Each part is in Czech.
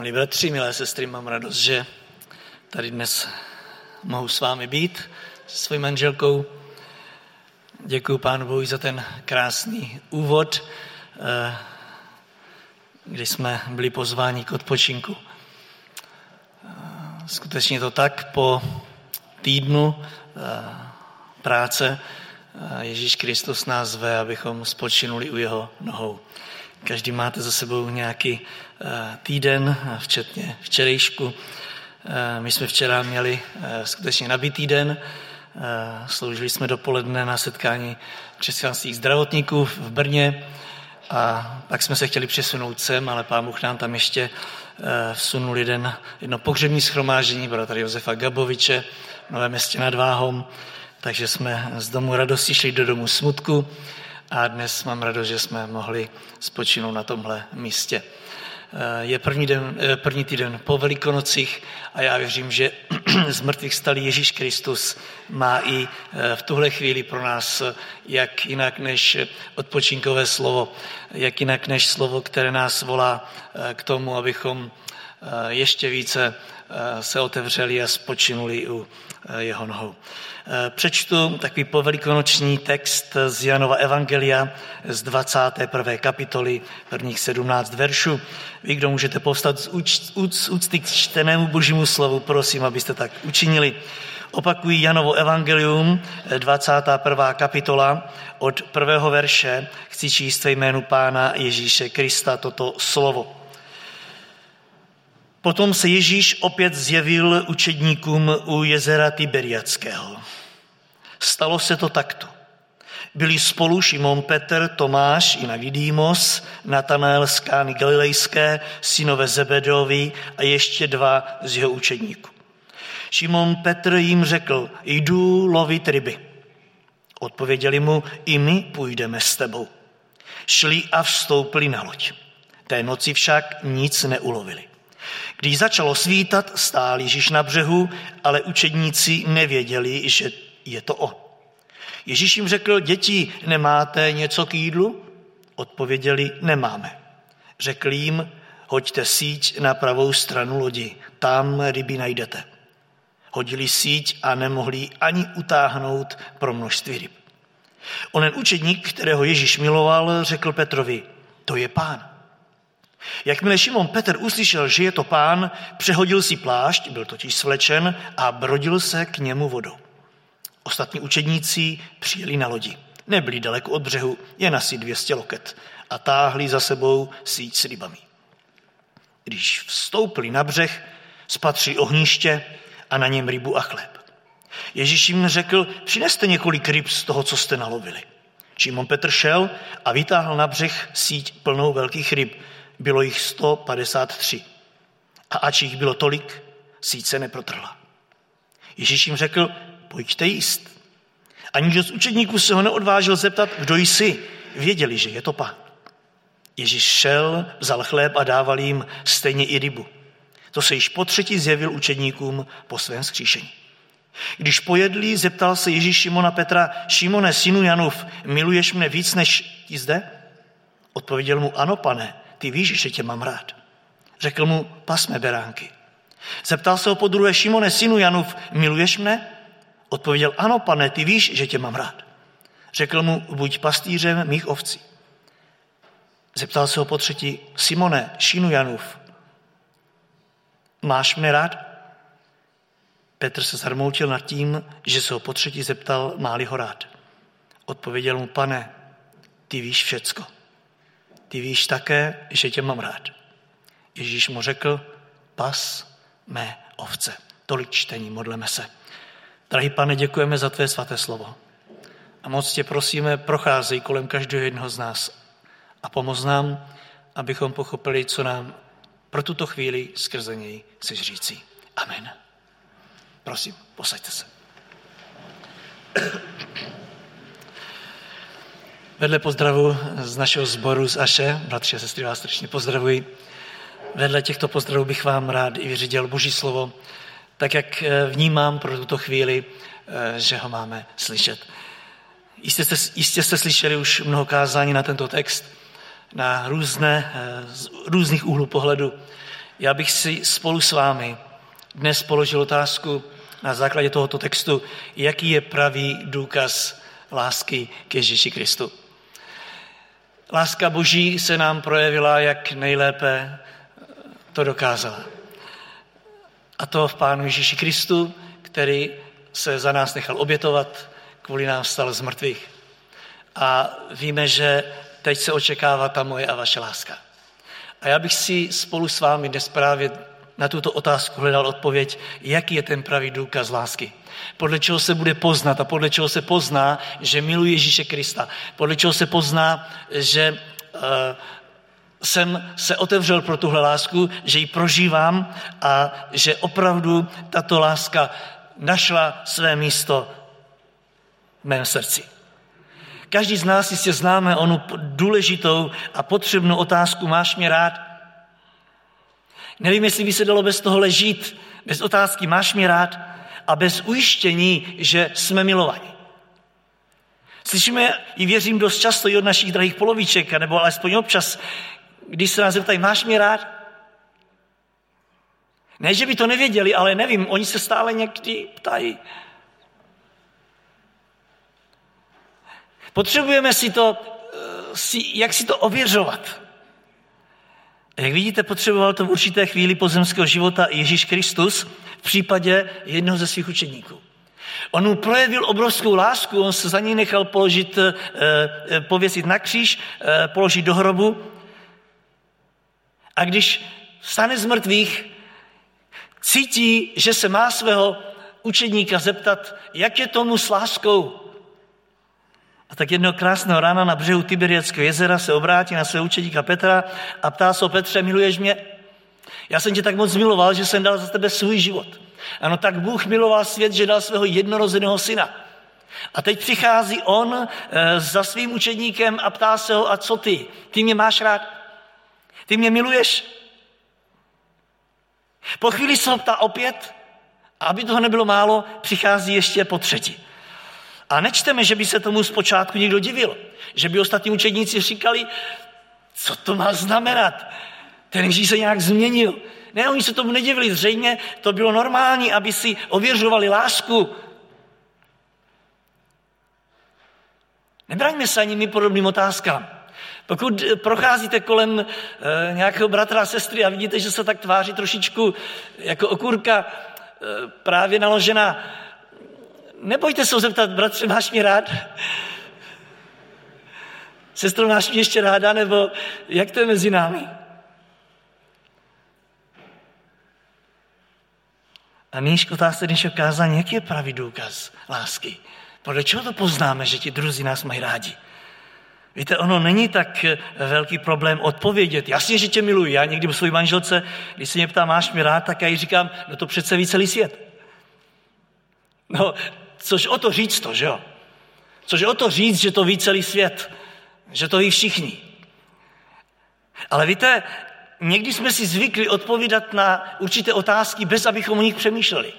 Milí bratři, milé sestry, mám radost, že tady dnes mohu s vámi být, se svojí manželkou. Děkuji pánu Bohu za ten krásný úvod, eh, kdy jsme byli pozváni k odpočinku. Eh, skutečně to tak, po týdnu eh, práce Ježíš Kristus nás zve, abychom spočinuli u jeho nohou. Každý máte za sebou nějaký eh, týden, včetně včerejšku. Eh, my jsme včera měli eh, skutečně nabitý den. Sloužili jsme dopoledne na setkání křesťanských zdravotníků v Brně a pak jsme se chtěli přesunout sem, ale pán Bůh nám tam ještě vsunul jeden, jedno pohřební schromáždění bratra Josefa Gaboviče v Novém městě nad Váhom, takže jsme z domu radosti šli do domu smutku a dnes mám radost, že jsme mohli spočinout na tomhle místě. Je první, den, první týden po Velikonocích a já věřím, že z mrtvých stalý Ježíš Kristus má i eh, v tuhle chvíli pro nás jak jinak než odpočinkové slovo, jak jinak než slovo, které nás volá eh, k tomu, abychom eh, ještě více se otevřeli a spočinuli u jeho nohou. Eh, přečtu takový povelikonoční text z Janova Evangelia z 21. kapitoly, prvních 17 veršů. Vy, kdo můžete povstat z, úcty k čtenému božímu slovu, prosím, abyste tak učinili. Opakují Janovo Evangelium, 21. kapitola, od prvého verše chci číst ve jménu Pána Ježíše Krista toto slovo. Potom se Ježíš opět zjevil učedníkům u jezera Tiberiackého. Stalo se to takto. Byli spolu Šimon Petr, Tomáš i Navidímos, Natanael z Kány Galilejské, synové Zebedovi a ještě dva z jeho učedníků. Šimon Petr jim řekl, jdu lovit ryby. Odpověděli mu, i my půjdeme s tebou. Šli a vstoupili na loď. Té noci však nic neulovili. Když začalo svítat, stál Ježíš na břehu, ale učedníci nevěděli, že je to on. Ježíš jim řekl, děti, nemáte něco k jídlu? Odpověděli, nemáme. Řekl jim, hoďte síť na pravou stranu lodi, tam ryby najdete. Hodili síť a nemohli ani utáhnout pro množství ryb. Onen učedník, kterého Ježíš miloval, řekl Petrovi, to je pán. Jakmile Šimon Petr uslyšel, že je to pán, přehodil si plášť, byl totiž svlečen a brodil se k němu vodou. Ostatní učedníci přijeli na lodi. Nebyli daleko od břehu, jen asi 200 loket a táhli za sebou síť s rybami. Když vstoupili na břeh, spatřili ohniště a na něm rybu a chléb. Ježíš jim řekl, přineste několik ryb z toho, co jste nalovili. Šimon Petr šel a vytáhl na břeh síť plnou velkých ryb. Bylo jich 153. A ač jich bylo tolik, síť se neprotrhla. Ježíš jim řekl, pojďte jíst. A nikdo z učedníků se ho neodvážil zeptat, kdo jsi. Věděli, že je to pán. Ježíš šel, vzal chléb a dával jim stejně i rybu. To se již po třetí zjevil učedníkům po svém skříšení. Když pojedli, zeptal se Ježíš Šimona Petra, Šimone, synu Janův, miluješ mne víc než ti zde? Odpověděl mu, ano, pane, ty víš, že tě mám rád. Řekl mu, pasme beránky. Zeptal se ho po druhé, Šimone, synu Janův, miluješ mne? Odpověděl, ano, pane, ty víš, že tě mám rád. Řekl mu, buď pastýřem mých ovcí. Zeptal se ho po třetí, Simone, Šinu Janův, máš mne rád? Petr se zarmoutil nad tím, že se ho po třetí zeptal, máli ho rád. Odpověděl mu, pane, ty víš všecko. Ty víš také, že tě mám rád. Ježíš mu řekl, pas mé ovce. Tolik čtení, modleme se. Drahý pane, děkujeme za tvé svaté slovo. A moc tě prosíme, procházej kolem každého jednoho z nás a pomoz nám, abychom pochopili, co nám pro tuto chvíli skrze něj chceš říci. Amen. Prosím, posaďte se. Vedle pozdravu z našeho sboru z Aše, bratři a sestry vás srdečně pozdravuji. Vedle těchto pozdravů bych vám rád i vyřídil Boží slovo, tak jak eh, vnímám pro tuto chvíli, eh, že ho máme slyšet. Jistě jste, jistě jste slyšeli už mnoho kázání na tento text, na různé, eh, z různých úhlů pohledu. Já bych si spolu s vámi dnes položil otázku na základě tohoto textu, jaký je pravý důkaz lásky k Ježíši Kristu. Láska Boží se nám projevila, jak nejlépe to dokázala. A to v Pánu Ježíši Kristu, který se za nás nechal obětovat, kvůli nám vstal z mrtvých. A víme, že teď se očekává ta moje a vaše láska. A já bych si spolu s vámi dnes právě na tuto otázku hledal odpověď, jaký je ten pravý důkaz lásky. Podle čeho se bude poznat a podle čeho se pozná, že miluji Ježíše Krista. Podle čeho se pozná, že uh, jsem se otevřel pro tuhle lásku, že ji prožívám a že opravdu tato láska našla své místo v mém srdci. Každý z nás jistě známe onu důležitou a potřebnou otázku, máš mě rád? Nevím, jestli by se dalo bez toho ležít, bez otázky, máš mě rád? A bez ujištění, že jsme milovaní. Slyšíme i věřím dost často i od našich drahých poloviček, nebo alespoň občas, když se nás zeptají, máš mě rád? Ne, že by to nevěděli, ale nevím, oni se stále někdy ptají. Potřebujeme si to, eh, si, jak si to ověřovat. Jak vidíte, potřeboval to v určité chvíli pozemského života Ježíš Kristus v případě jednoho ze svých učeníků. On mu projevil obrovskou lásku, on se za něj nechal položit, eh, eh, pověsit na kříž, položit do hrobu. A když stane z mrtvých, cítí, že se má svého učedníka zeptat, jak je tomu s láskou. A tak jednoho krásného rána na břehu Tiberiackého jezera se obrátí na svého učedníka Petra a ptá se o Petře, miluješ mě? Já jsem tě tak moc miloval, že jsem dal za tebe svůj život. Ano, tak Bůh miloval svět, že dal svého jednorozeného syna. A teď přichází on e, za svým učedníkem a ptá se ho, a co ty? Ty mě máš rád? Ty mě miluješ? Po chvíli se ho ptá opět, a aby toho nebylo málo, přichází ještě po třetí. A nečteme, že by se tomu zpočátku někdo divil. Že by ostatní učedníci říkali, co to má znamenat? Ten Ježíš se nějak změnil. Ne, oni se tomu nedivili. Zřejmě to bylo normální, aby si ověřovali lásku. Nebraňme se ani my podobným otázkám. Pokud procházíte kolem e, nějakého bratra a sestry a vidíte, že se tak tváří trošičku jako okurka e, právě naložená nebojte se ho zeptat, bratře, máš mě rád? Sestro, máš mě ještě ráda, nebo jak to je mezi námi? A nyní k otázce dnešního kázání, jaký je pravý důkaz lásky? Podle čeho to poznáme, že ti druzí nás mají rádi? Víte, ono není tak velký problém odpovědět. Jasně, že tě miluji. Já někdy u své manželce, když se mě ptá, máš mě rád, tak já jí říkám, no to přece ví celý svět. No, což o to říct to, že jo? Což o to říct, že to ví celý svět, že to ví všichni. Ale víte, někdy jsme si zvykli odpovídat na určité otázky, bez abychom o nich přemýšleli.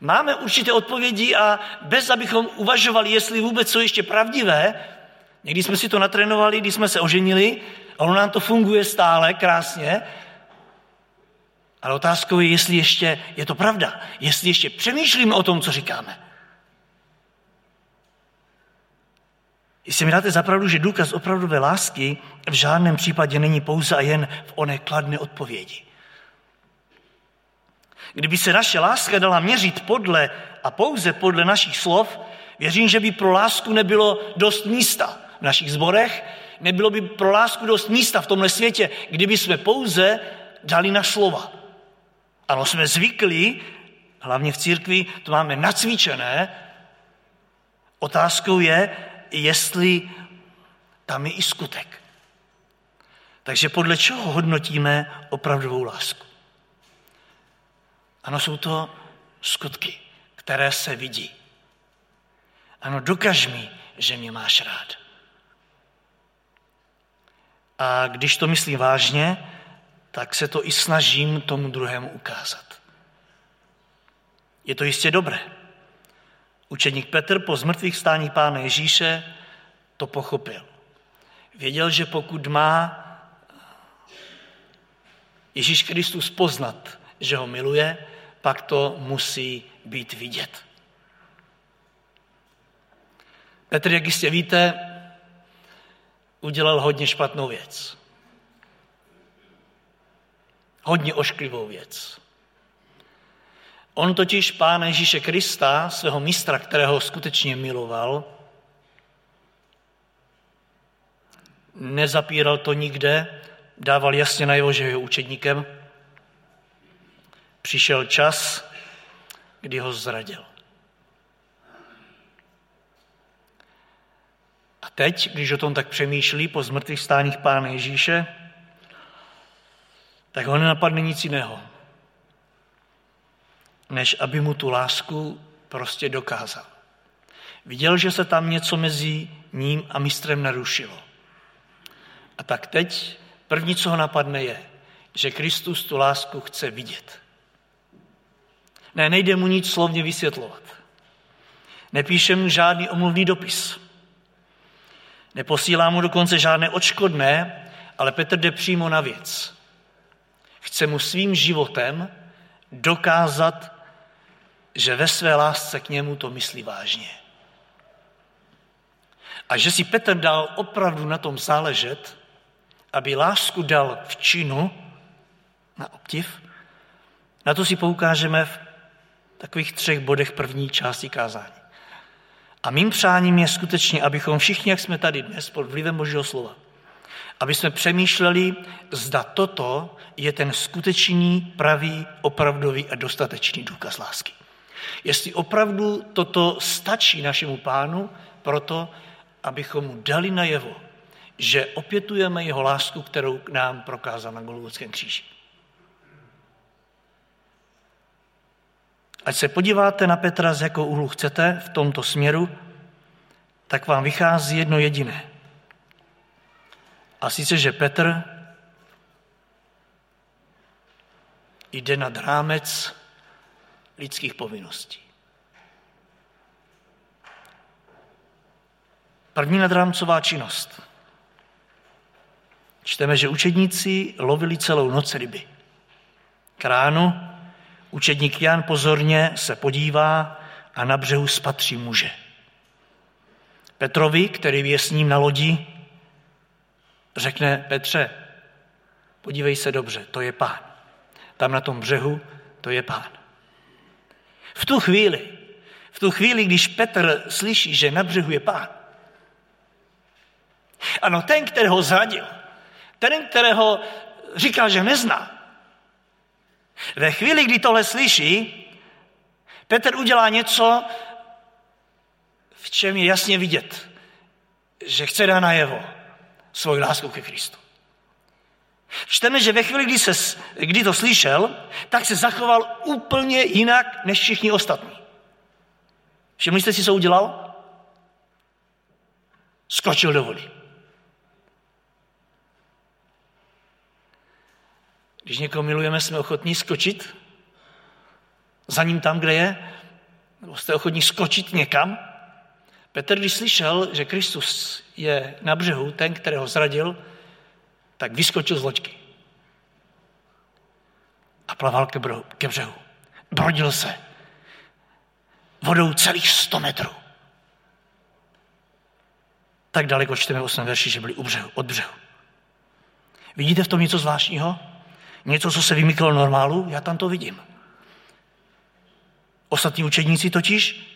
Máme určité odpovědi a bez abychom uvažovali, jestli vůbec jsou ještě pravdivé, někdy jsme si to natrénovali, když jsme se oženili, a ono nám to funguje stále krásně, ale otázkou je, jestli ještě je to pravda, jestli ještě přemýšlíme o tom, co říkáme. Jestli mi dáte zapravdu, že důkaz opravdové lásky v žádném případě není pouze a jen v oné kladné odpovědi. Kdyby se naše láska dala měřit podle a pouze podle našich slov, věřím, že by pro lásku nebylo dost místa v našich zborech, nebylo by pro lásku dost místa v tomhle světě, kdyby jsme pouze dali na slova. Ano, jsme zvyklí, hlavně v církvi, to máme nacvičené. Otázkou je, jestli tam je i skutek. Takže podle čeho hodnotíme opravdovou lásku? Ano, jsou to skutky, které se vidí. Ano, dokaž mi, že mě máš rád. A když to myslím vážně, tak se to i snažím tomu druhému ukázat. Je to jistě dobré. Učeník Petr po zmrtvých stání pána Ježíše to pochopil. Věděl, že pokud má Ježíš Kristus poznat, že ho miluje, pak to musí být vidět. Petr, jak jistě víte, udělal hodně špatnou věc. Hodně ošklivou věc. On totiž Pána Ježíše Krista, svého mistra, kterého skutečně miloval, nezapíral to nikde, dával jasně najevo, že je učedníkem. Přišel čas, kdy ho zradil. A teď, když o tom tak přemýšlí po zmrtvých stáních Pána Ježíše, tak ho nenapadne nic jiného, než aby mu tu lásku prostě dokázal. Viděl, že se tam něco mezi ním a mistrem narušilo. A tak teď první, co ho napadne, je, že Kristus tu lásku chce vidět. Ne, nejde mu nic slovně vysvětlovat. Nepíše mu žádný omluvný dopis. Neposílá mu dokonce žádné odškodné, ale Petr jde přímo na věc. Chce mu svým životem dokázat, že ve své lásce k němu to myslí vážně. A že si Petr dal opravdu na tom záležet, aby lásku dal v činu, na obdiv, na to si poukážeme v takových třech bodech první části kázání. A mým přáním je skutečně, abychom všichni, jak jsme tady dnes, pod vlivem Božího slova, aby jsme přemýšleli, zda toto je ten skutečný, pravý, opravdový a dostatečný důkaz lásky. Jestli opravdu toto stačí našemu pánu proto, abychom mu dali najevo, že opětujeme jeho lásku, kterou k nám prokázal na Golgotském kříži. Ať se podíváte na Petra, z jakou úhlu chcete v tomto směru, tak vám vychází jedno jediné. A sice, že Petr jde nad rámec lidských povinností. První nadrámcová činnost. Čteme, že učedníci lovili celou noc ryby. K ránu učedník Jan pozorně se podívá a na břehu spatří muže. Petrovi, který je s ním na lodi, řekne Petře, podívej se dobře, to je pán. Tam na tom břehu, to je pán. V tu chvíli, v tu chvíli, když Petr slyší, že na břehu je pán, ano, ten, kterého zradil, ten, kterého říkal, že nezná, ve chvíli, kdy tohle slyší, Petr udělá něco, v čem je jasně vidět, že chce dát najevo svoji lásku ke Kristu. Čteme, že ve chvíli, kdy, se, kdy to slyšel, tak se zachoval úplně jinak než všichni ostatní. Všimli jste si, co udělal? Skočil do vody. Když někoho milujeme, jsme ochotní skočit za ním tam, kde je, nebo jste ochotní skočit někam. Petr, když slyšel, že Kristus je na břehu, ten, kterého zradil, tak vyskočil z loďky. A plaval ke, břehu. Ke břehu. Brodil se. Vodou celých 100 metrů. Tak daleko čteme 8 verši, že byli u břehu, od břehu. Vidíte v tom něco zvláštního? Něco, co se vymyklo normálu? Já tam to vidím. Ostatní učedníci totiž,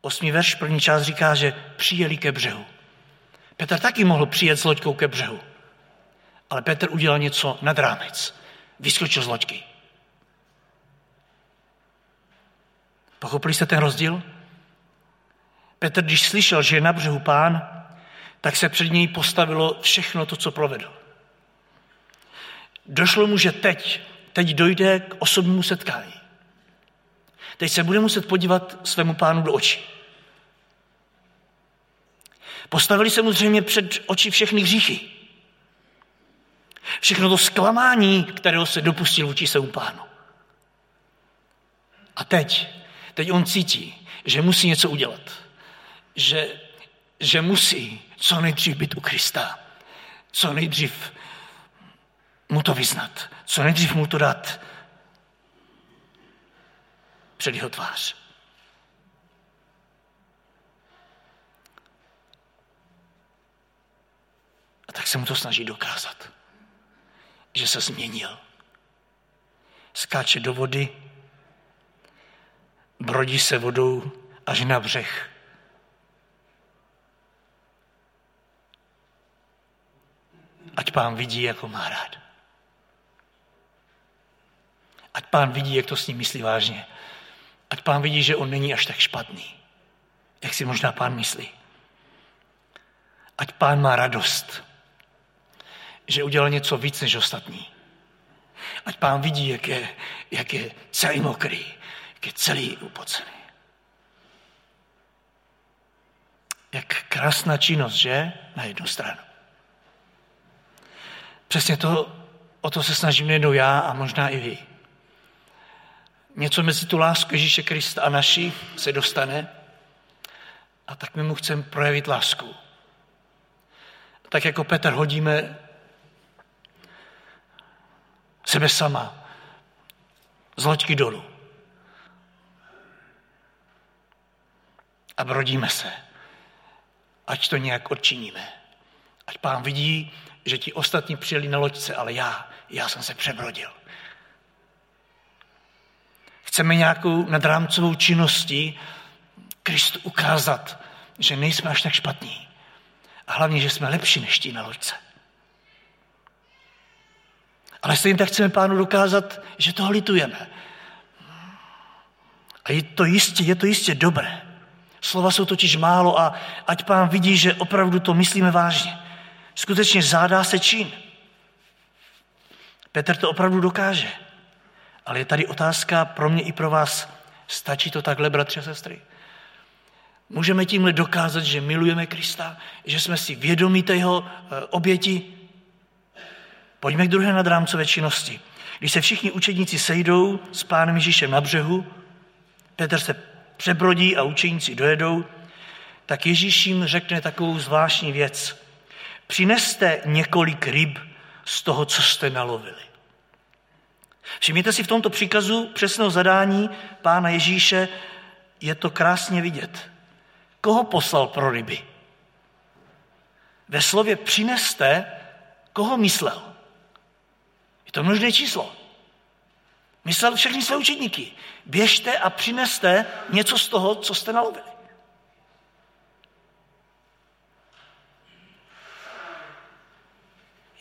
osmý verš, první část říká, že přijeli ke břehu. Petr taky mohl přijet s loďkou ke břehu. Ale Petr udělal něco nad rámec. Vyskočil z loďky. Pochopili jste ten rozdíl? Petr, když slyšel, že je na břehu pán, tak se před něj postavilo všechno to, co provedl. Došlo mu, že teď, teď dojde k osobnímu setkání. Teď se bude muset podívat svému pánu do očí. Postavili se mu zřejmě před oči všechny hříchy. Všechno to zklamání, kterého se dopustil vůči svému pánu. A teď, teď on cítí, že musí něco udělat. Že, že musí co nejdřív být u Krista. Co nejdřív mu to vyznat. Co nejdřív mu to dát před jeho tvář. A tak se mu to snaží dokázat, že se změnil. Skáče do vody, brodí se vodou až na břeh. Ať pán vidí, jak ho má rád. Ať pán vidí, jak to s ním myslí vážně. Ať pán vidí, že on není až tak špatný, jak si možná pán myslí. Ať pán má radost, že udělal něco víc než ostatní. Ať pán vidí, jak je, jak je celý mokrý, jak je celý upocený. Jak krásná činnost, že? Na jednu stranu. Přesně to, o to se snažím nejenom já a možná i vy. Něco mezi tu lásku Ježíše Krista a naší se dostane a tak my mu chceme projevit lásku. Tak jako Petr hodíme sebe sama z loďky dolů. A brodíme se, ať to nějak odčiníme. Ať pán vidí, že ti ostatní přijeli na loďce, ale já, já jsem se přebrodil. Chceme nějakou nadrámcovou činností Kristu ukázat, že nejsme až tak špatní. A hlavně, že jsme lepší než ti na loďce. Ale stejně tak chceme pánu dokázat, že toho litujeme. A je to jistě, je to jistě dobré. Slova jsou totiž málo a ať pán vidí, že opravdu to myslíme vážně. Skutečně zádá se čin. Petr to opravdu dokáže. Ale je tady otázka pro mě i pro vás. Stačí to takhle, bratři a sestry? Můžeme tímhle dokázat, že milujeme Krista, že jsme si vědomí té jeho eh, oběti? Pojďme k druhé nadrámcové činnosti. Když se všichni učedníci sejdou s pánem Ježíšem na břehu, Petr se přebrodí a učeníci dojedou, tak Ježíš jim řekne takovou zvláštní věc. Přineste několik ryb z toho, co jste nalovili. Všimněte si v tomto příkazu přesného zadání pána Ježíše, je to krásně vidět. Koho poslal pro ryby? Ve slově přineste, koho myslel? Je to množné číslo. Myslel všechny své učedníky. Běžte a přineste něco z toho, co jste nalovili.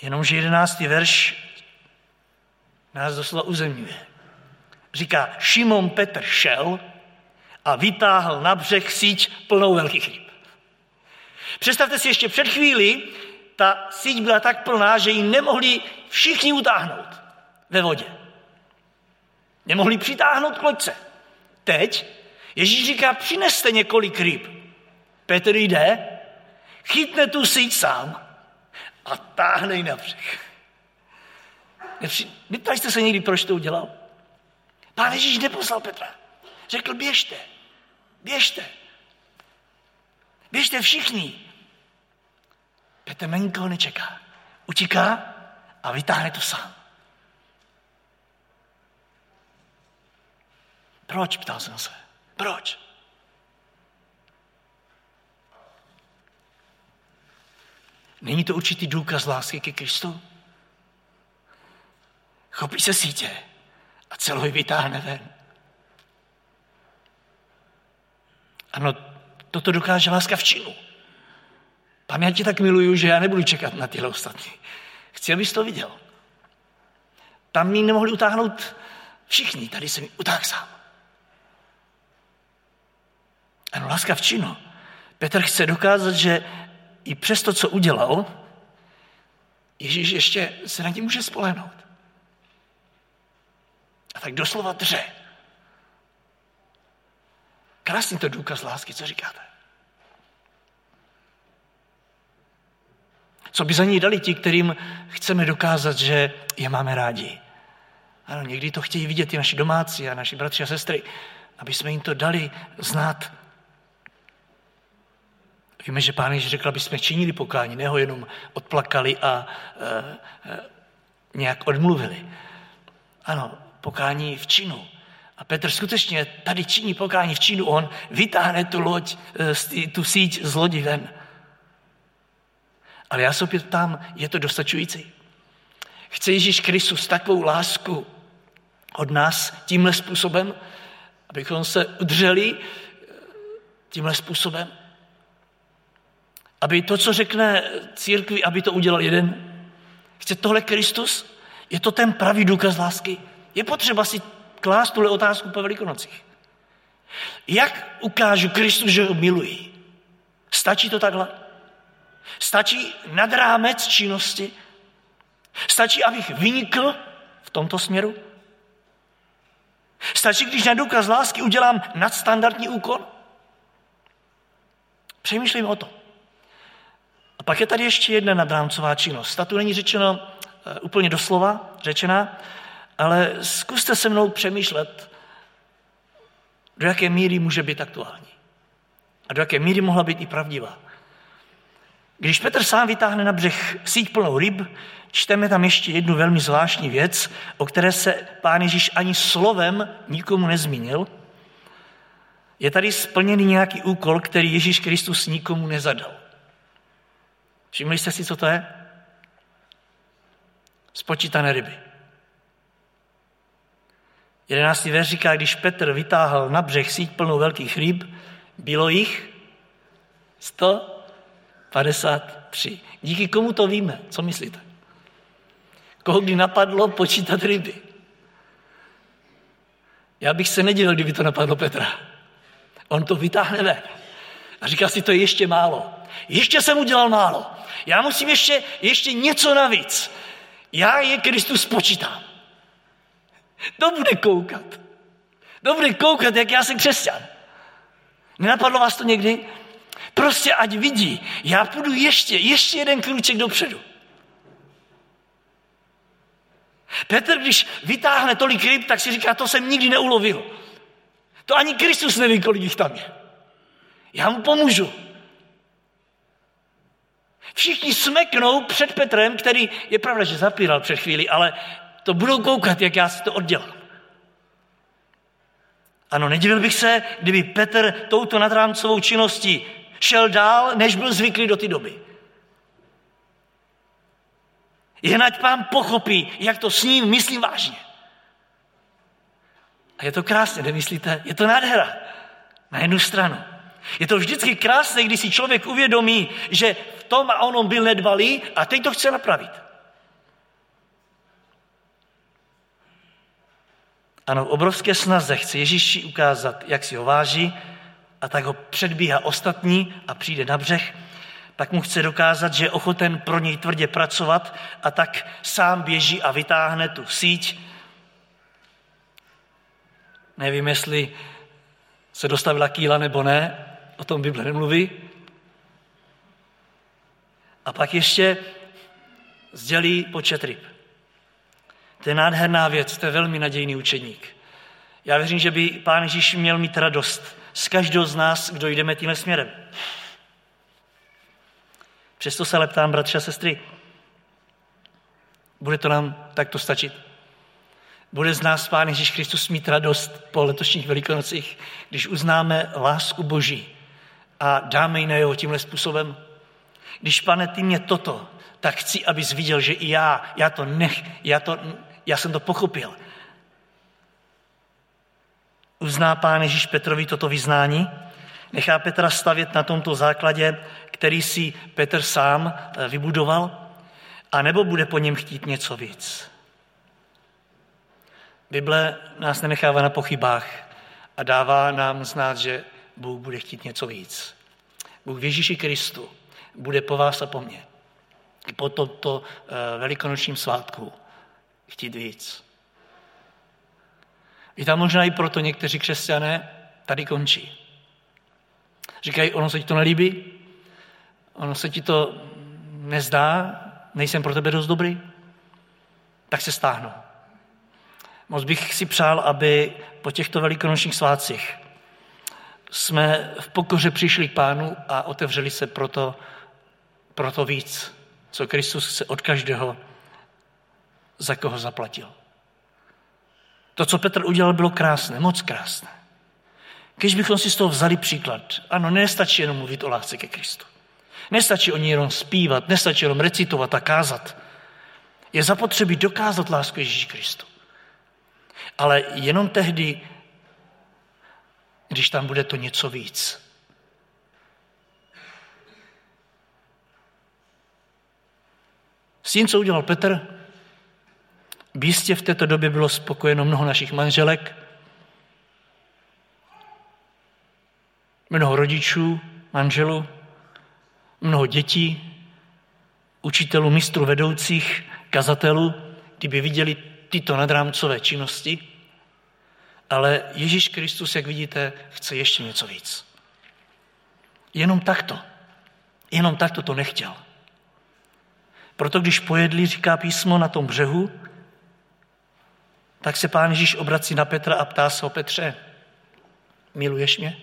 Jenomže jedenáctý verš nás doslova uzemňuje. Říká, Šimon Petr šel a vytáhl na břeh síť plnou velkých ryb. Představte si ještě před chvíli, ta síť byla tak plná, že ji nemohli všichni utáhnout ve vodě. Nemohli přitáhnout k loďce. Teď Ježíš říká, přineste několik ryb. Petr jde, chytne tu síť sám a táhne ji na břeh. Neptali jste se někdy, proč to udělal? Pán Ježíš neposlal Petra. Řekl, běžte, běžte. Běžte všichni. Nikoho nečeká. Utíká a vytáhne to sám. Proč, ptal jsem se. Proč? Není to určitý důkaz lásky ke Kristu? chopí se sítě a celou ji vytáhne ven. Ano, toto dokáže láska v činu. Pane, já tě tak miluju, že já nebudu čekat na tyhle ostatní. Chci, abys to viděl. Tam mi nemohli utáhnout všichni, tady jsem utáhl sám. Ano, láska v činu. Petr chce dokázat, že i přes to, co udělal, Ježíš ještě se na tím může spolehnout. A tak doslova dře. Krásný to důkaz lásky, co říkáte? Co by za ní dali ti, kterým chceme dokázat, že je máme rádi? Ano, někdy to chtějí vidět i naši domácí a naši bratři a sestry, aby jsme jim to dali znát. Víme, že Pán Ježíš řekl, aby jsme činili pokání, ne ho jenom odplakali a e, e, nějak odmluvili. Ano, pokání v činu. A Petr skutečně tady činí pokání v činu. On vytáhne tu loď, eh, tu síť z lodi ven. Ale já se opět ptám, je to dostačující? Chce Ježíš Kristus takovou lásku od nás tímhle způsobem, abychom se udrželi eh, tímhle způsobem? Aby to, co řekne církvi, aby to udělal jeden? Chce tohle Kristus? Je to ten pravý důkaz lásky? Je potřeba si klást tuhle otázku po velikonocích. Jak ukážu Kristu, že ho miluji? Stačí to takhle? Stačí nad rámec činnosti? Stačí, abych vynikl v tomto směru? Stačí, když na důkaz lásky udělám nadstandardní úkon? Přemýšlím o to. A pak je tady ještě jedna nadrámcová činnost. Ta tu není řečeno eh, úplně doslova, řečená, ale zkuste se mnou přemýšlet, do jaké míry může být aktuální. A do jaké míry mohla být i pravdivá. Když Petr sám vytáhne na břeh síť plnou ryb, čteme tam ještě jednu velmi zvláštní věc, o které se pán Ježíš ani slovem nikomu nezmínil. Je tady splněný nějaký úkol, který Ježíš Kristus nikomu nezadal. Všimli jste si, co to je? Spočítané ryby. Jedenáctý verš říká, když Petr vytáhl na břeh síť plnou velkých ryb, bylo jich 153. Díky komu to víme? Co myslíte? Koho kdy napadlo počítat ryby? Já bych se nedělal, kdyby to napadlo Petra. On to vytáhne ven. A říká si, to je ještě málo. Ještě jsem udělal málo. Já musím ještě, ještě něco navíc. Já je Kristus počítám. To bude koukat. To bude koukat, jak já jsem křesťan. Nenapadlo vás to někdy? Prostě ať vidí, já půjdu ještě, ještě jeden krůček dopředu. Petr, když vytáhne tolik ryb, tak si říká, to jsem nikdy neulovil. To ani Kristus neví, kolik jich tam je. Já mu pomůžu. Všichni smeknou před Petrem, který je pravda, že zapíral před chvíli, ale to budou koukat, jak já si to oddělám. Ano, nedivil bych se, kdyby Petr touto nadrámcovou činností šel dál, než byl zvyklý do té doby. Jen ať pán pochopí, jak to s ním myslím vážně. A je to krásně, nemyslíte? Je to nádhera. Na jednu stranu. Je to vždycky krásné, když si člověk uvědomí, že v tom a onom byl nedbalý a teď to chce napravit. Ano, v obrovské snaze chce Ježíši ukázat, jak si ho váží, a tak ho předbíhá ostatní a přijde na břeh, tak mu chce dokázat, že je ochoten pro něj tvrdě pracovat a tak sám běží a vytáhne tu síť. Nevím, jestli se dostavila kýla nebo ne, o tom Bible nemluví. A pak ještě sdělí počet ryb. To je nádherná věc, to je velmi nadějný učeník. Já věřím, že by Pán Ježíš měl mít radost z každého z nás, kdo jdeme tímhle směrem. Přesto se ale ptám, bratři a sestry, bude to nám takto stačit? Bude z nás Pán Ježíš Kristus mít radost po letošních velikonocích, když uznáme lásku Boží a dáme ji na jeho tímhle způsobem? Když, pane, ty mě toto, tak chci, abys viděl, že i já, já to nech, já, to, já jsem to pochopil. Uzná pán Ježíš Petrovi toto vyznání, nechá Petra stavět na tomto základě, který si Petr sám eh, vybudoval, a nebo bude po něm chtít něco víc. Bible nás nenechává na pochybách a dává nám znát, že Bůh bude chtít něco víc. Bůh v Ježíši Kristu bude po vás a po mně. I po tomto eh, velikonočním svátku chtít víc. I tam možná i proto někteří křesťané tady končí. Říkají, ono se ti to nelíbí, ono se ti to nezdá, nejsem pro tebe dost dobrý, tak se stáhnu. Moc bych si přál, aby po těchto velikonočních svácích jsme v pokoře přišli k pánu a otevřeli se proto, proto víc, co Kristus chce od každého za koho zaplatil. To, co Petr udělal, bylo krásné, moc krásné. Když bychom si z toho vzali příklad, ano, nestačí jenom mluvit o lásce ke Kristu. Nestačí o ní jenom zpívat, nestačí jenom recitovat a kázat. Je zapotřebí dokázat lásku Ježíši Kristu. Ale jenom tehdy, když tam bude to něco víc. S tím, co udělal Petr, jistě v této době bylo spokojeno mnoho našich manželek, mnoho rodičů, manželů, mnoho dětí, učitelů, mistrů vedoucích, kazatelů, kdyby viděli tyto nadrámcové činnosti, ale Ježíš Kristus, jak vidíte, chce ještě něco víc. Jenom takto. Jenom takto to nechtěl. Proto když pojedli, říká písmo, na tom břehu, tak se pán Ježíš obrací na Petra a ptá se o Petře, miluješ mě?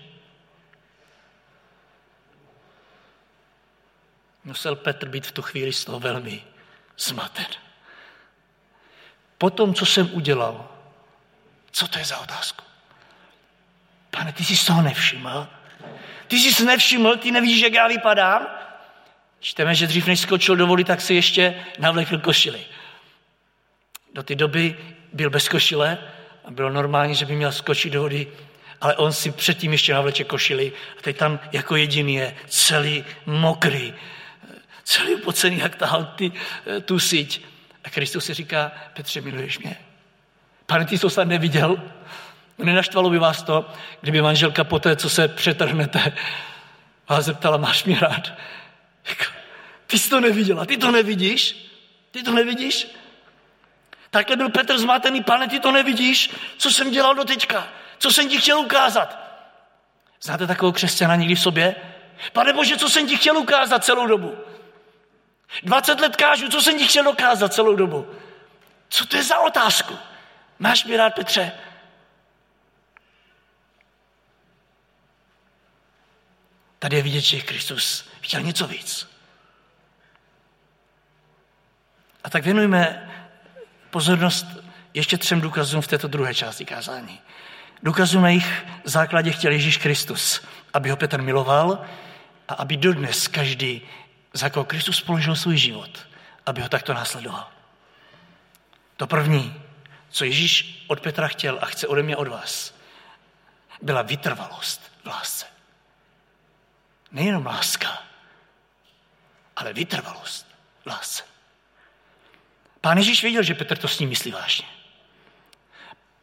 Musel Petr být v tu chvíli z toho velmi zmaten. Po tom, co jsem udělal, co to je za otázku? Pane, ty jsi toho nevšiml? Ty jsi nevšiml, ty nevíš, jak já vypadám? Čteme, že dřív než skočil do vody, tak si ještě navlekl košily. Do té doby byl bez košile a bylo normální, že by měl skočit do vody, ale on si předtím ještě navleče košily a teď tam jako jediný je celý mokrý, celý upocený, jak tahal ty, tu síť. A Kristus si říká, Petře, miluješ mě? Pane, ty jsi to neviděl? Nenaštvalo by vás to, kdyby manželka po té, co se přetrhnete, vás zeptala, máš mě rád? Ty jsi to neviděla, ty to nevidíš? Ty to nevidíš? Takhle byl Petr zmatený, pane, ty to nevidíš? Co jsem dělal do teďka? Co jsem ti chtěl ukázat? Znáte takovou křesťana někdy v sobě? Pane Bože, co jsem ti chtěl ukázat celou dobu? 20 let kážu, co jsem ti chtěl dokázat celou dobu? Co to je za otázku? Máš mě rád, Petře? Tady je vidět, že Kristus chtěl něco víc. A tak věnujme pozornost ještě třem důkazům v této druhé části kázání. Důkazům na jejich základě chtěl Ježíš Kristus, aby ho Petr miloval a aby dodnes každý, za koho Kristus položil svůj život, aby ho takto následoval. To první, co Ježíš od Petra chtěl a chce ode mě od vás, byla vytrvalost v lásce. Nejenom láska, ale vytrvalost v lásce. Pán Ježíš věděl, že Petr to s ním myslí vážně.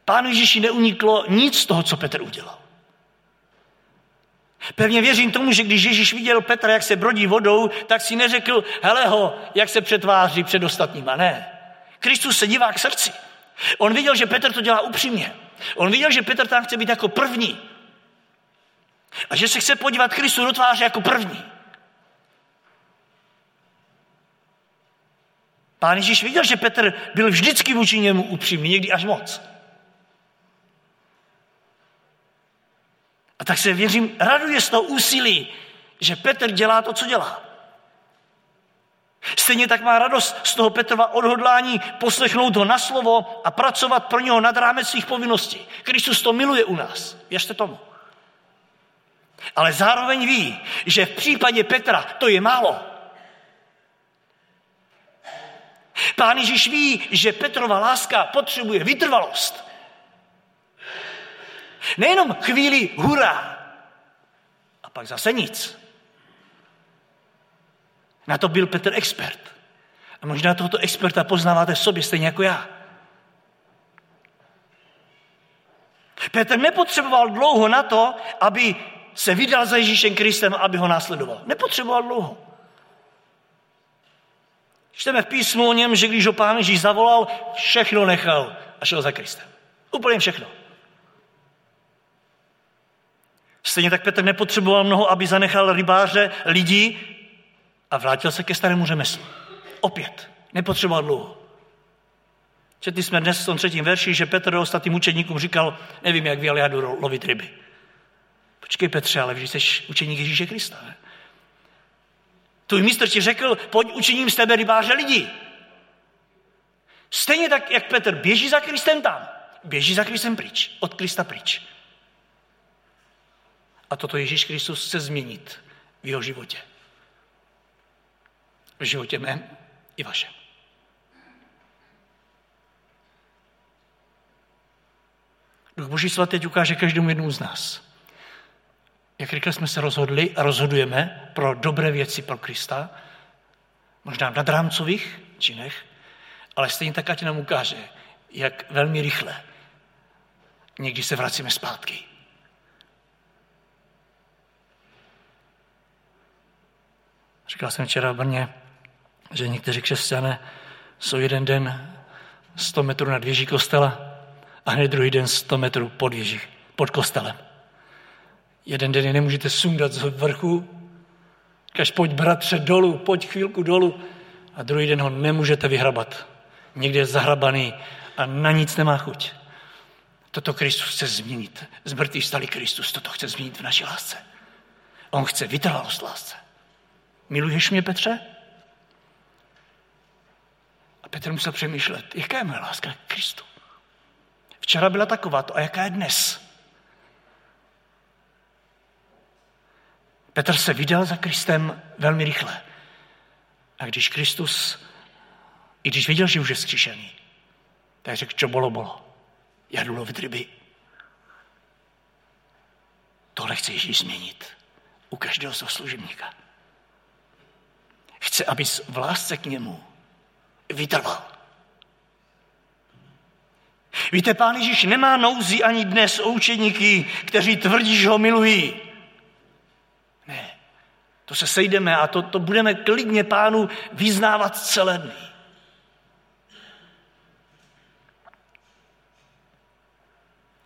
Pánu Ježíši neuniklo nic z toho, co Petr udělal. Pevně věřím tomu, že když Ježíš viděl Petra, jak se brodí vodou, tak si neřekl, hele ho, jak se přetváří před ostatníma. Ne. Kristus se dívá k srdci. On viděl, že Petr to dělá upřímně. On viděl, že Petr tam chce být jako první. A že se chce podívat Kristu do tváře jako první. Pán Ježíš viděl, že Petr byl vždycky vůči němu upřímný, někdy až moc. A tak se věřím, raduje z toho úsilí, že Petr dělá to, co dělá. Stejně tak má radost z toho Petrova odhodlání poslechnout ho na slovo a pracovat pro něho nad rámec svých povinností. Kristus to miluje u nás. Věřte tomu. Ale zároveň ví, že v případě Petra to je málo. Pán Ježíš ví, že Petrova láska potřebuje vytrvalost. Nejenom chvíli hurá a pak zase nic. Na to byl Petr expert. A možná tohoto experta poznáváte v sobě stejně jako já. Petr nepotřeboval dlouho na to, aby se vydal za Ježíšem Kristem, aby ho následoval. Nepotřeboval dlouho. Čteme v písmu o něm, že když ho pán Ježíš zavolal, všechno nechal a šel za Kristem. Úplně všechno. Stejně tak Petr nepotřeboval mnoho, aby zanechal rybáře lidí a vrátil se ke starému řemeslu. Opět. Nepotřeboval dlouho. Četli jsme dnes v tom třetím verši, že Petr ostatním učeníkům říkal, nevím, jak vy, ale já jdu lovit ryby. Počkej Petře, ale vždyť jsi učeník Ježíše Krista. Ne? Tvůj mistr ti řekl, pojď učiním z tebe rybáře lidí. Stejně tak, jak Petr běží za Kristem tam, běží za Kristem pryč, od Krista pryč. A toto Ježíš Kristus chce změnit v jeho životě. V životě mém i vašem. Duch Boží svatý teď ukáže každému jednomu z nás. Jak rychle jsme se rozhodli a rozhodujeme pro dobré věci pro Krista, možná v nadrámcových činech, ale stejně tak ať nám ukáže, jak velmi rychle někdy se vracíme zpátky. Říkal jsem včera v Brně, že někteří křesťané jsou jeden den 100 metrů nad věží kostela a hned druhý den 100 metrů pod věží, pod kostelem. Jeden den je nemůžete sundat z vrchu, kaž pojď bratře dolů, pojď chvílku dolů a druhý den ho nemůžete vyhrabat. Někde je zahrabaný a na nic nemá chuť. Toto Kristus chce změnit. Z mrtvých stali Kristus, toto chce změnit v naší lásce. On chce vytrvalost lásce. Miluješ mě, Petře? A Petr musel přemýšlet, jaká je moje láska k Kristu. Včera byla taková, a jaká je dnes? Petr se vydal za Kristem velmi rychle. A když Kristus, i když viděl, že už je zkříšený, tak řekl, čo bolo, bolo. Já jdu lovit ryby. Tohle chce Ježíš změnit u každého svého služebníka. Chce, aby v lásce k němu vytrval. Víte, pán Ježíš nemá nouzi ani dnes o učeníky, kteří tvrdí, že ho milují. To se sejdeme a to, to budeme klidně pánu vyznávat celé dny.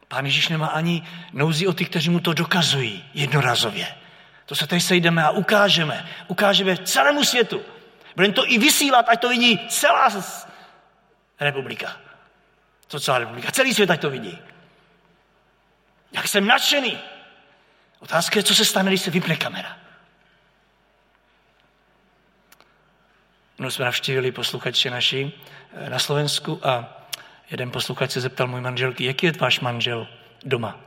Pán Ježíš nemá ani nouzi o ty, kteří mu to dokazují jednorazově. To se tady sejdeme a ukážeme. Ukážeme celému světu. Budeme to i vysílat, ať to vidí celá republika. Co celá republika? Celý svět, ať to vidí. Jak jsem nadšený. Otázka je, co se stane, když se vypne kamera. No, jsme navštívili posluchače naši eh, na Slovensku a jeden posluchač se zeptal můj manželky, jaký je váš manžel doma?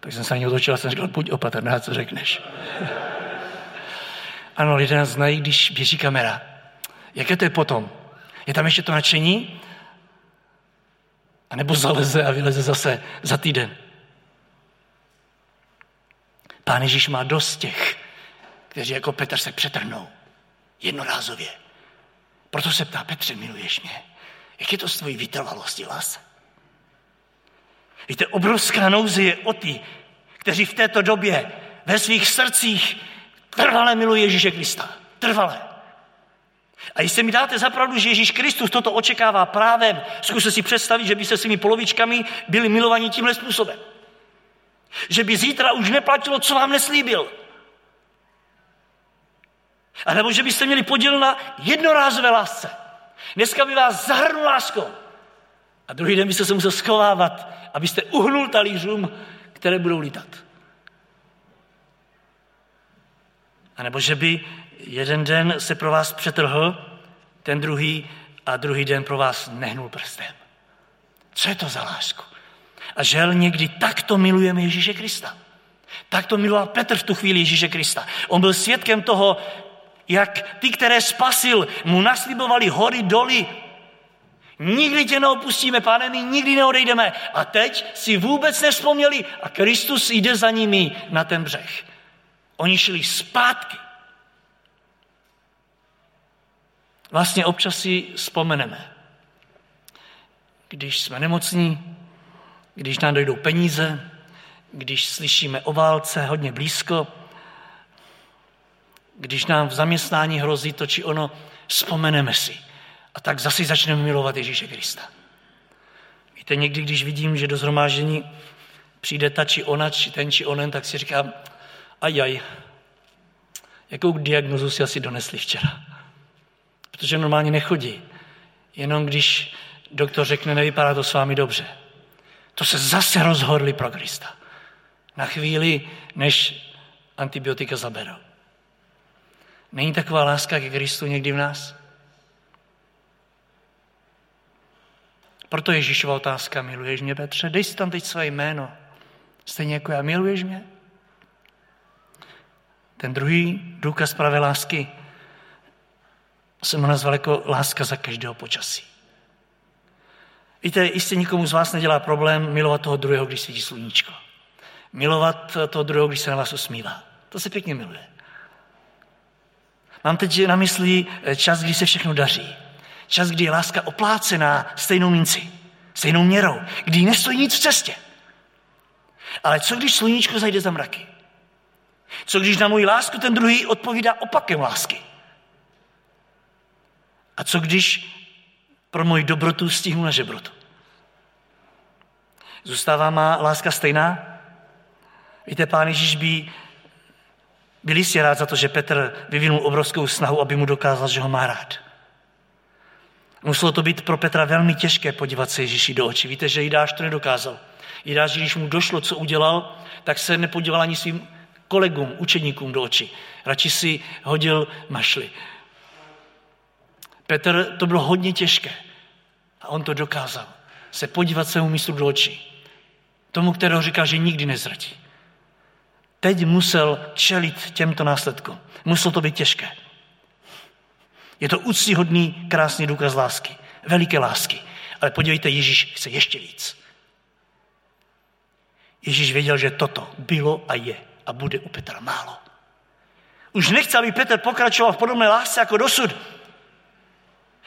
Tak jsem se na něj otočil a jsem říkal, buď opatrná, co řekneš. ano, lidé nás znají, když běží kamera. Jaké to je potom? Je tam ještě to nadšení? A nebo zaleze a vyleze zase za týden? Pán Ježíš má dost těch, kteří jako Petr se přetrhnou. Jednorázově. Proto se ptá, Petře, miluješ mě? Jak je to s tvojí vytrvalostí, lásce? Víte, obrovská nouze je o ty, kteří v této době ve svých srdcích trvale milují Ježíše Krista. Trvale. A jestli mi dáte zapravdu, že Ježíš Kristus toto očekává právem, zkuste si představit, že by se svými polovičkami byli milovaní tímhle způsobem. Že by zítra už neplatilo, co vám neslíbil. A nebo že byste měli podíl na jednorázové lásce. Dneska by vás zahrnul láskou. A druhý den byste se musel schovávat, abyste uhnul talířům, které budou lítat. A nebo že by jeden den se pro vás přetrhl, ten druhý a druhý den pro vás nehnul prstem. Co je to za lásku? A žel někdy takto milujeme Ježíše Krista. Tak to miloval Petr v tu chvíli Ježíše Krista. On byl svědkem toho, jak ty, které spasil, mu naslibovali hory, doly. Nikdy tě neopustíme, pane, my nikdy neodejdeme. A teď si vůbec nevzpomněli a Kristus jde za nimi na ten břeh. Oni šli zpátky. Vlastně občas si vzpomeneme. Když jsme nemocní, když nám dojdou peníze, když slyšíme o válce hodně blízko, když nám v zaměstnání hrozí to či ono, vzpomeneme si. A tak zase začneme milovat Ježíše Krista. Víte, někdy, když vidím, že do zhromáždění přijde ta či ona, či ten či onen, tak si říkám, ajaj, jakou diagnozu si asi donesli včera. Protože normálně nechodí. Jenom když doktor řekne, nevypadá to s vámi dobře. To se zase rozhodli pro Krista. Na chvíli, než antibiotika zaberou. Není taková láska ke Kristu někdy v nás? Proto Ježíšova otázka, miluješ mě, Petře? Dej si tam teď své jméno. Stejně jako já, miluješ mě? Ten druhý důkaz pravé lásky jsem ho nazval jako láska za každého počasí. Víte, jistě nikomu z vás nedělá problém milovat toho druhého, když svítí sluníčko. Milovat toho druhého, když se na vás usmívá. To se pěkně miluje. Mám teď na mysli čas, kdy se všechno daří. Čas, kdy je láska oplácená stejnou minci, stejnou měrou, kdy nestojí nic v cestě. Ale co když sluníčko zajde za mraky? Co když na moji lásku ten druhý odpovídá opakem lásky? A co když pro moji dobrotu stihnu na žebrotu? Zůstává má láska stejná? Víte, pán Ježíš by byl jistě rád za to, že Petr vyvinul obrovskou snahu, aby mu dokázal, že ho má rád. Muselo to být pro Petra velmi těžké podívat se Ježíši do očí. Víte, že Jidáš to nedokázal. Jidáš, když mu došlo, co udělal, tak se nepodíval ani svým kolegům, učeníkům do očí. Radši si hodil mašly. Petr to bylo hodně těžké a on to dokázal. Se podívat svému místu do očí. Tomu, kterého říká, že nikdy nezradí. Teď musel čelit těmto následkům. Muselo to být těžké. Je to úctyhodný, krásný důkaz lásky. Veliké lásky. Ale podívejte, Ježíš chce ještě víc. Ježíš věděl, že toto bylo a je a bude u Petra málo. Už nechce, aby Petr pokračoval v podobné lásce jako dosud.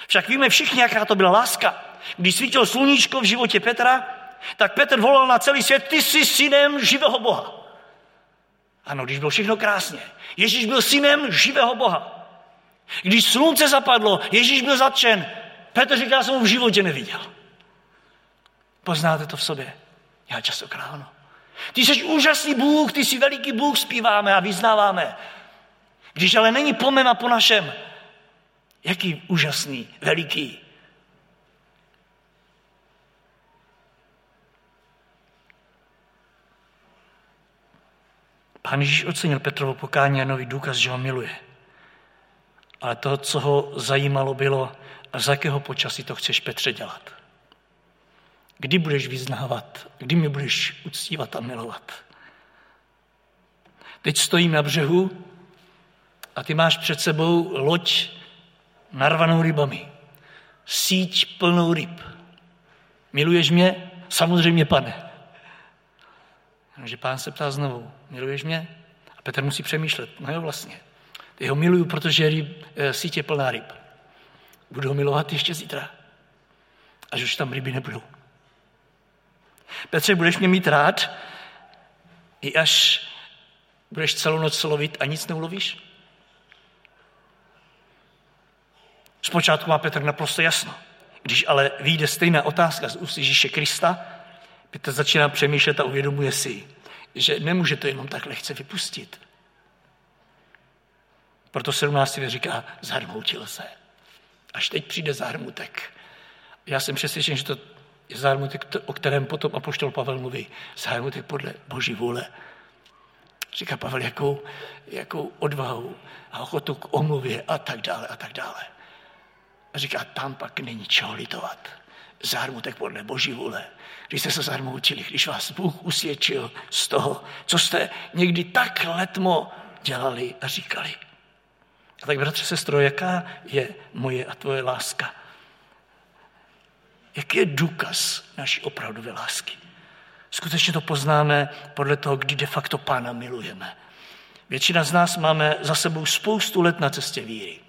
Však víme všichni, jaká to byla láska. Když svítilo sluníčko v životě Petra, tak Petr volal na celý svět, ty jsi synem živého Boha. Ano, když bylo všechno krásně. Ježíš byl synem živého Boha. Když slunce zapadlo, Ježíš byl zatčen. Petr říká, jsem ho v životě neviděl. Poznáte to v sobě? Já častokrát ano. Ty jsi úžasný Bůh, ty jsi veliký Bůh, zpíváme a vyznáváme. Když ale není po mém a po našem, jaký úžasný, veliký. Pán Ježíš ocenil Petrovo pokání a nový důkaz, že ho miluje. Ale to, co ho zajímalo, bylo, a za jakého počasí to chceš, Petře, dělat. Kdy budeš vyznávat, kdy mě budeš uctívat a milovat. Teď stojím na břehu a ty máš před sebou loď narvanou rybami. Síť plnou ryb. Miluješ mě? Samozřejmě, pane. Takže pán se ptá znovu, miluješ mě? A Petr musí přemýšlet, no jo vlastně. Ty ho miluju, protože ryb, e, sítě plná ryb. Budu ho milovat ještě zítra, až už tam ryby nebudou. Petře, budeš mě mít rád, i až budeš celou noc lovit a nic neulovíš? Zpočátku má Petr naprosto jasno. Když ale vyjde stejná otázka z úst Ježíše Krista, Petr začíná přemýšlet a uvědomuje si, že nemůže to jenom tak lehce vypustit. Proto 17. říká, zarmoutil se. Až teď přijde zármutek. Já jsem přesvědčen, že to je zármutek, o kterém potom apoštol Pavel mluví. Zármutek podle boží vůle. Říká Pavel, jakou, jakou odvahu a ochotu k omluvě a tak dále a tak dále. A říká, tam pak není čeho litovat. Zármutek podle boží vůle. Když jste se zarmoutili, když vás Bůh usvědčil z toho, co jste někdy tak letmo dělali a říkali. A tak, bratře, sestro, jaká je moje a tvoje láska? Jaký je důkaz naší opravdové lásky? Skutečně to poznáme podle toho, kdy de facto Pána milujeme. Většina z nás máme za sebou spoustu let na cestě víry.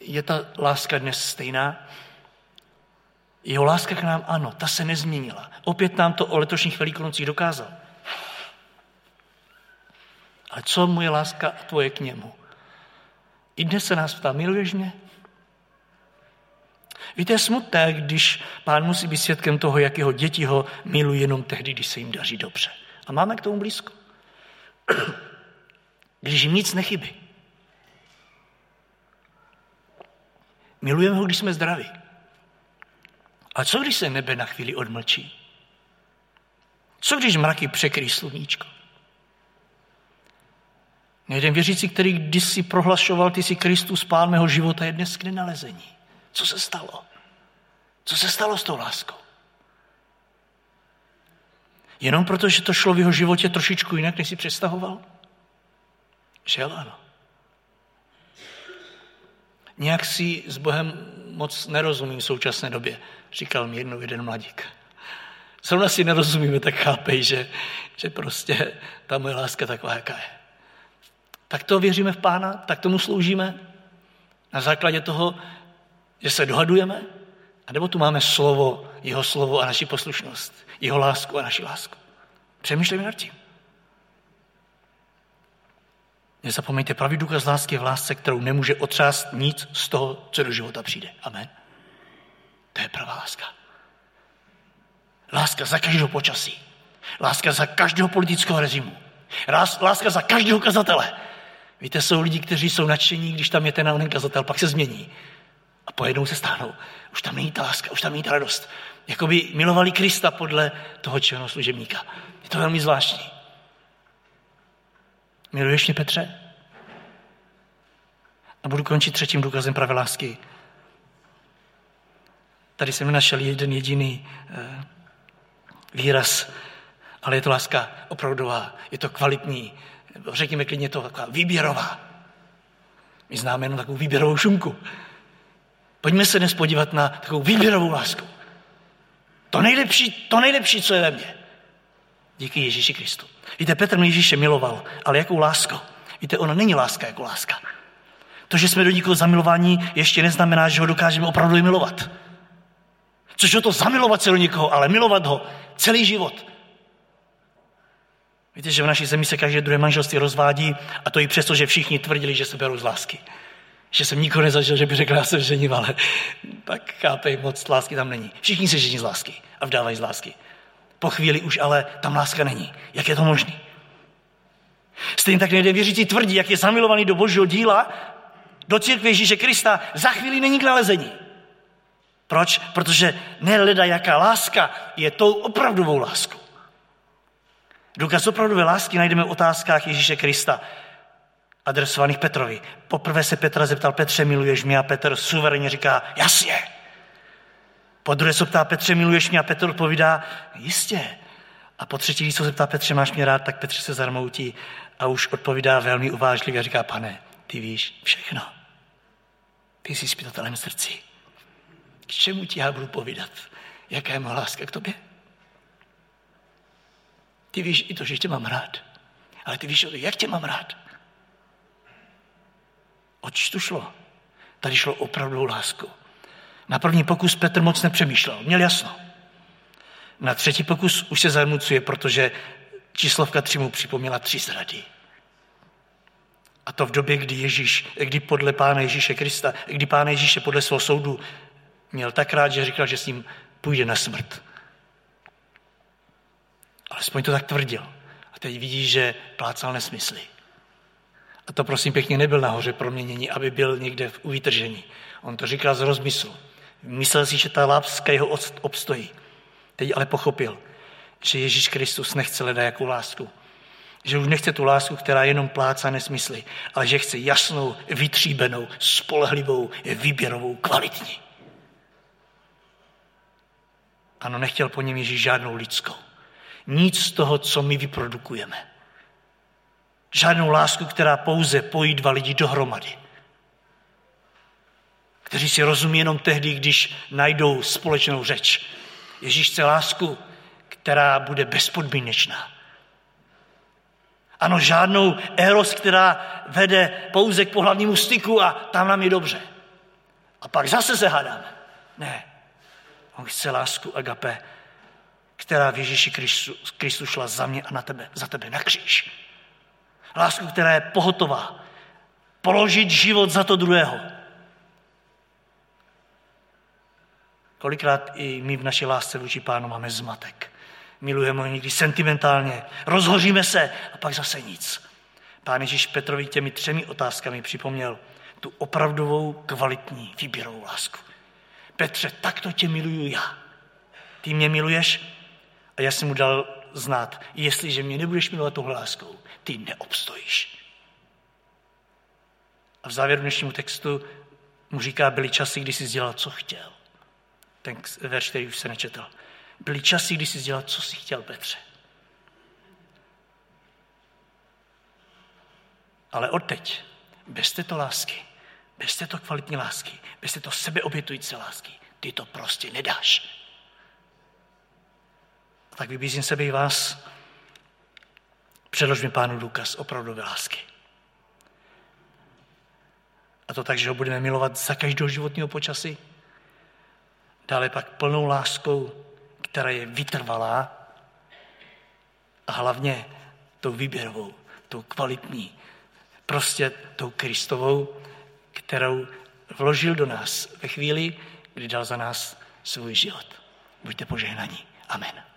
Je ta láska dnes stejná? Jeho láska k nám ano, ta se nezměnila. Opět nám to o letošních velikonocích dokázal. Ale co moje láska a tvoje k němu? I dnes se nás ptá, miluješ mě? Víte, je smutné, když pán musí být svědkem toho, jak jeho děti ho milují jenom tehdy, když se jim daří dobře. A máme k tomu blízko. Když jim nic nechybí. Milujeme ho, když jsme zdraví. A co, když se nebe na chvíli odmlčí? Co, když mraky překryjí sluníčko? Jeden věřící, který kdysi prohlašoval, ty jsi Kristus, pán mého života, je dnes k nenalezení. Co se stalo? Co se stalo s tou láskou? Jenom proto, že to šlo v jeho životě trošičku jinak, než si představoval? Žel ano. Nějak si s Bohem moc nerozumím v současné době, říkal mi jednou jeden mladík. Zrovna si nerozumíme, tak chápej, že, že prostě ta moje láska taková, jaká je. Tak to věříme v Pána, tak tomu sloužíme. Na základě toho, že se dohadujeme, a nebo tu máme slovo, jeho slovo a naši poslušnost, jeho lásku a naši lásku. Přemýšlejme nad tím. Nezapomeňte, pravý důkaz lásky je v lásce, kterou nemůže otřást nic z toho, co do života přijde. Amen. To je pravá láska. Láska za každého počasí. Láska za každého politického režimu. Láska za každého kazatele. Víte, jsou lidi, kteří jsou nadšení, když tam je ten onen kazatel, pak se změní. A pojednou se stáhnou. Už tam není ta láska, už tam není ta radost. Jakoby milovali Krista podle toho čeho služebníka. Je to velmi zvláštní. Miluješ mě, Petře? A budu končit třetím důkazem pravé lásky. Tady jsem našel jeden jediný eh, výraz, ale je to láska opravdová, je to kvalitní, řekněme klidně to taková výběrová. My známe jenom takovou výběrovou šumku. Pojďme se dnes podívat na takovou výběrovou lásku. To nejlepší, to nejlepší, co je ve mně. Díky Ježíši Kristu. Víte, Petr Ježíše miloval, ale jakou láskou? Víte, ona není láska jako láska. To, že jsme do někoho zamilováni, ještě neznamená, že ho dokážeme opravdu milovat. Což o to zamilovat se do někoho, ale milovat ho celý život. Víte, že v naší zemi se každé druhé manželství rozvádí a to i přesto, že všichni tvrdili, že se berou z lásky. Že jsem nikoho nezažil, že by řekl, já jsem žením, ale pak chápej, moc lásky tam není. Všichni se žení z lásky a vdávají z lásky. Po chvíli už ale tam láska není. Jak je to možné? Stejně tak nejde věřící tvrdí, jak je zamilovaný do božího díla, do církve Ježíše Krista, za chvíli není k nalezení. Proč? Protože neleda jaká láska je tou opravdovou láskou. Důkaz opravdové lásky najdeme v otázkách Ježíše Krista, adresovaných Petrovi. Poprvé se Petra zeptal, Petře, miluješ mě? A Petr suverénně říká, jasně. Po druhé se ptá, Petře, miluješ mě? A Petr odpovídá, jistě. A po třetí, když se zeptá, Petře, máš mě rád, tak Petře se zarmoutí a už odpovídá velmi uvážlivě a říká, pane, ty víš všechno. Ty jsi zpytatelem srdcí. K čemu ti já budu povídat? Jaká je má láska k tobě? Ty víš i to, že tě mám rád. Ale ty víš, jak tě mám rád. Oč tu šlo? Tady šlo opravdu lásku. Na první pokus Petr moc nepřemýšlel, měl jasno. Na třetí pokus už se zamucuje, protože číslovka tři mu připomněla tři zrady. A to v době, kdy Ježíš, kdy podle Pána Ježíše Krista, kdy Pána Ježíše podle svého soudu měl tak rád, že říkal, že s ním půjde na smrt. Alespoň to tak tvrdil. A teď vidí, že plácal nesmysly. A to prosím pěkně nebyl nahoře proměnění, aby byl někde v vytržení. On to říkal z rozmyslu. Myslel si, že ta láska jeho obstojí. Teď ale pochopil, že Ježíš Kristus nechce leda jakou lásku. Že už nechce tu lásku, která jenom plácá nesmysly, ale že chce jasnou, vytříbenou, spolehlivou, výběrovou, kvalitní. Ano, nechtěl po něm Ježíš žádnou lidskou. Nic z toho, co my vyprodukujeme. Žádnou lásku, která pouze pojí dva lidi dohromady. Kteří si rozumí jenom tehdy, když najdou společnou řeč. Ježíš chce lásku, která bude bezpodmínečná. Ano, žádnou eros, která vede pouze k pohlavnímu styku a tam nám je dobře. A pak zase se hádáme. Ne. On chce lásku agape, která v Ježíši Kristu, Kristu šla za mě a na tebe, za tebe na kříž. Lásku, která je pohotová. Položit život za to druhého. Kolikrát i my v naší lásce vůči pánu máme zmatek. Milujeme ho někdy sentimentálně, rozhoříme se a pak zase nic. Pán Ježíš Petrovi těmi třemi otázkami připomněl tu opravdovou, kvalitní, výběrovou lásku. Petře, takto tě miluju já. Ty mě miluješ? A já jsem mu dal znát, jestliže mě nebudeš milovat tohle láskou, ty neobstojíš. A v závěru dnešnímu textu mu říká, byly časy, kdy jsi dělal, co chtěl. Ten verš, který už se nečetl. Byly časy, kdy jsi dělal, co jsi chtěl, Petře. Ale odteď, bez této lásky, bez této kvalitní lásky, bez této sebeobětující lásky, ty to prostě nedáš. A tak vybízím sebe i vás, předlož mi pánu důkaz opravdové lásky. A to tak, že ho budeme milovat za každého životního počasí. Dále pak plnou láskou, která je vytrvalá a hlavně tou výběrovou, tou kvalitní, prostě tou Kristovou, kterou vložil do nás ve chvíli, kdy dal za nás svůj život. Buďte požehnaní. Amen.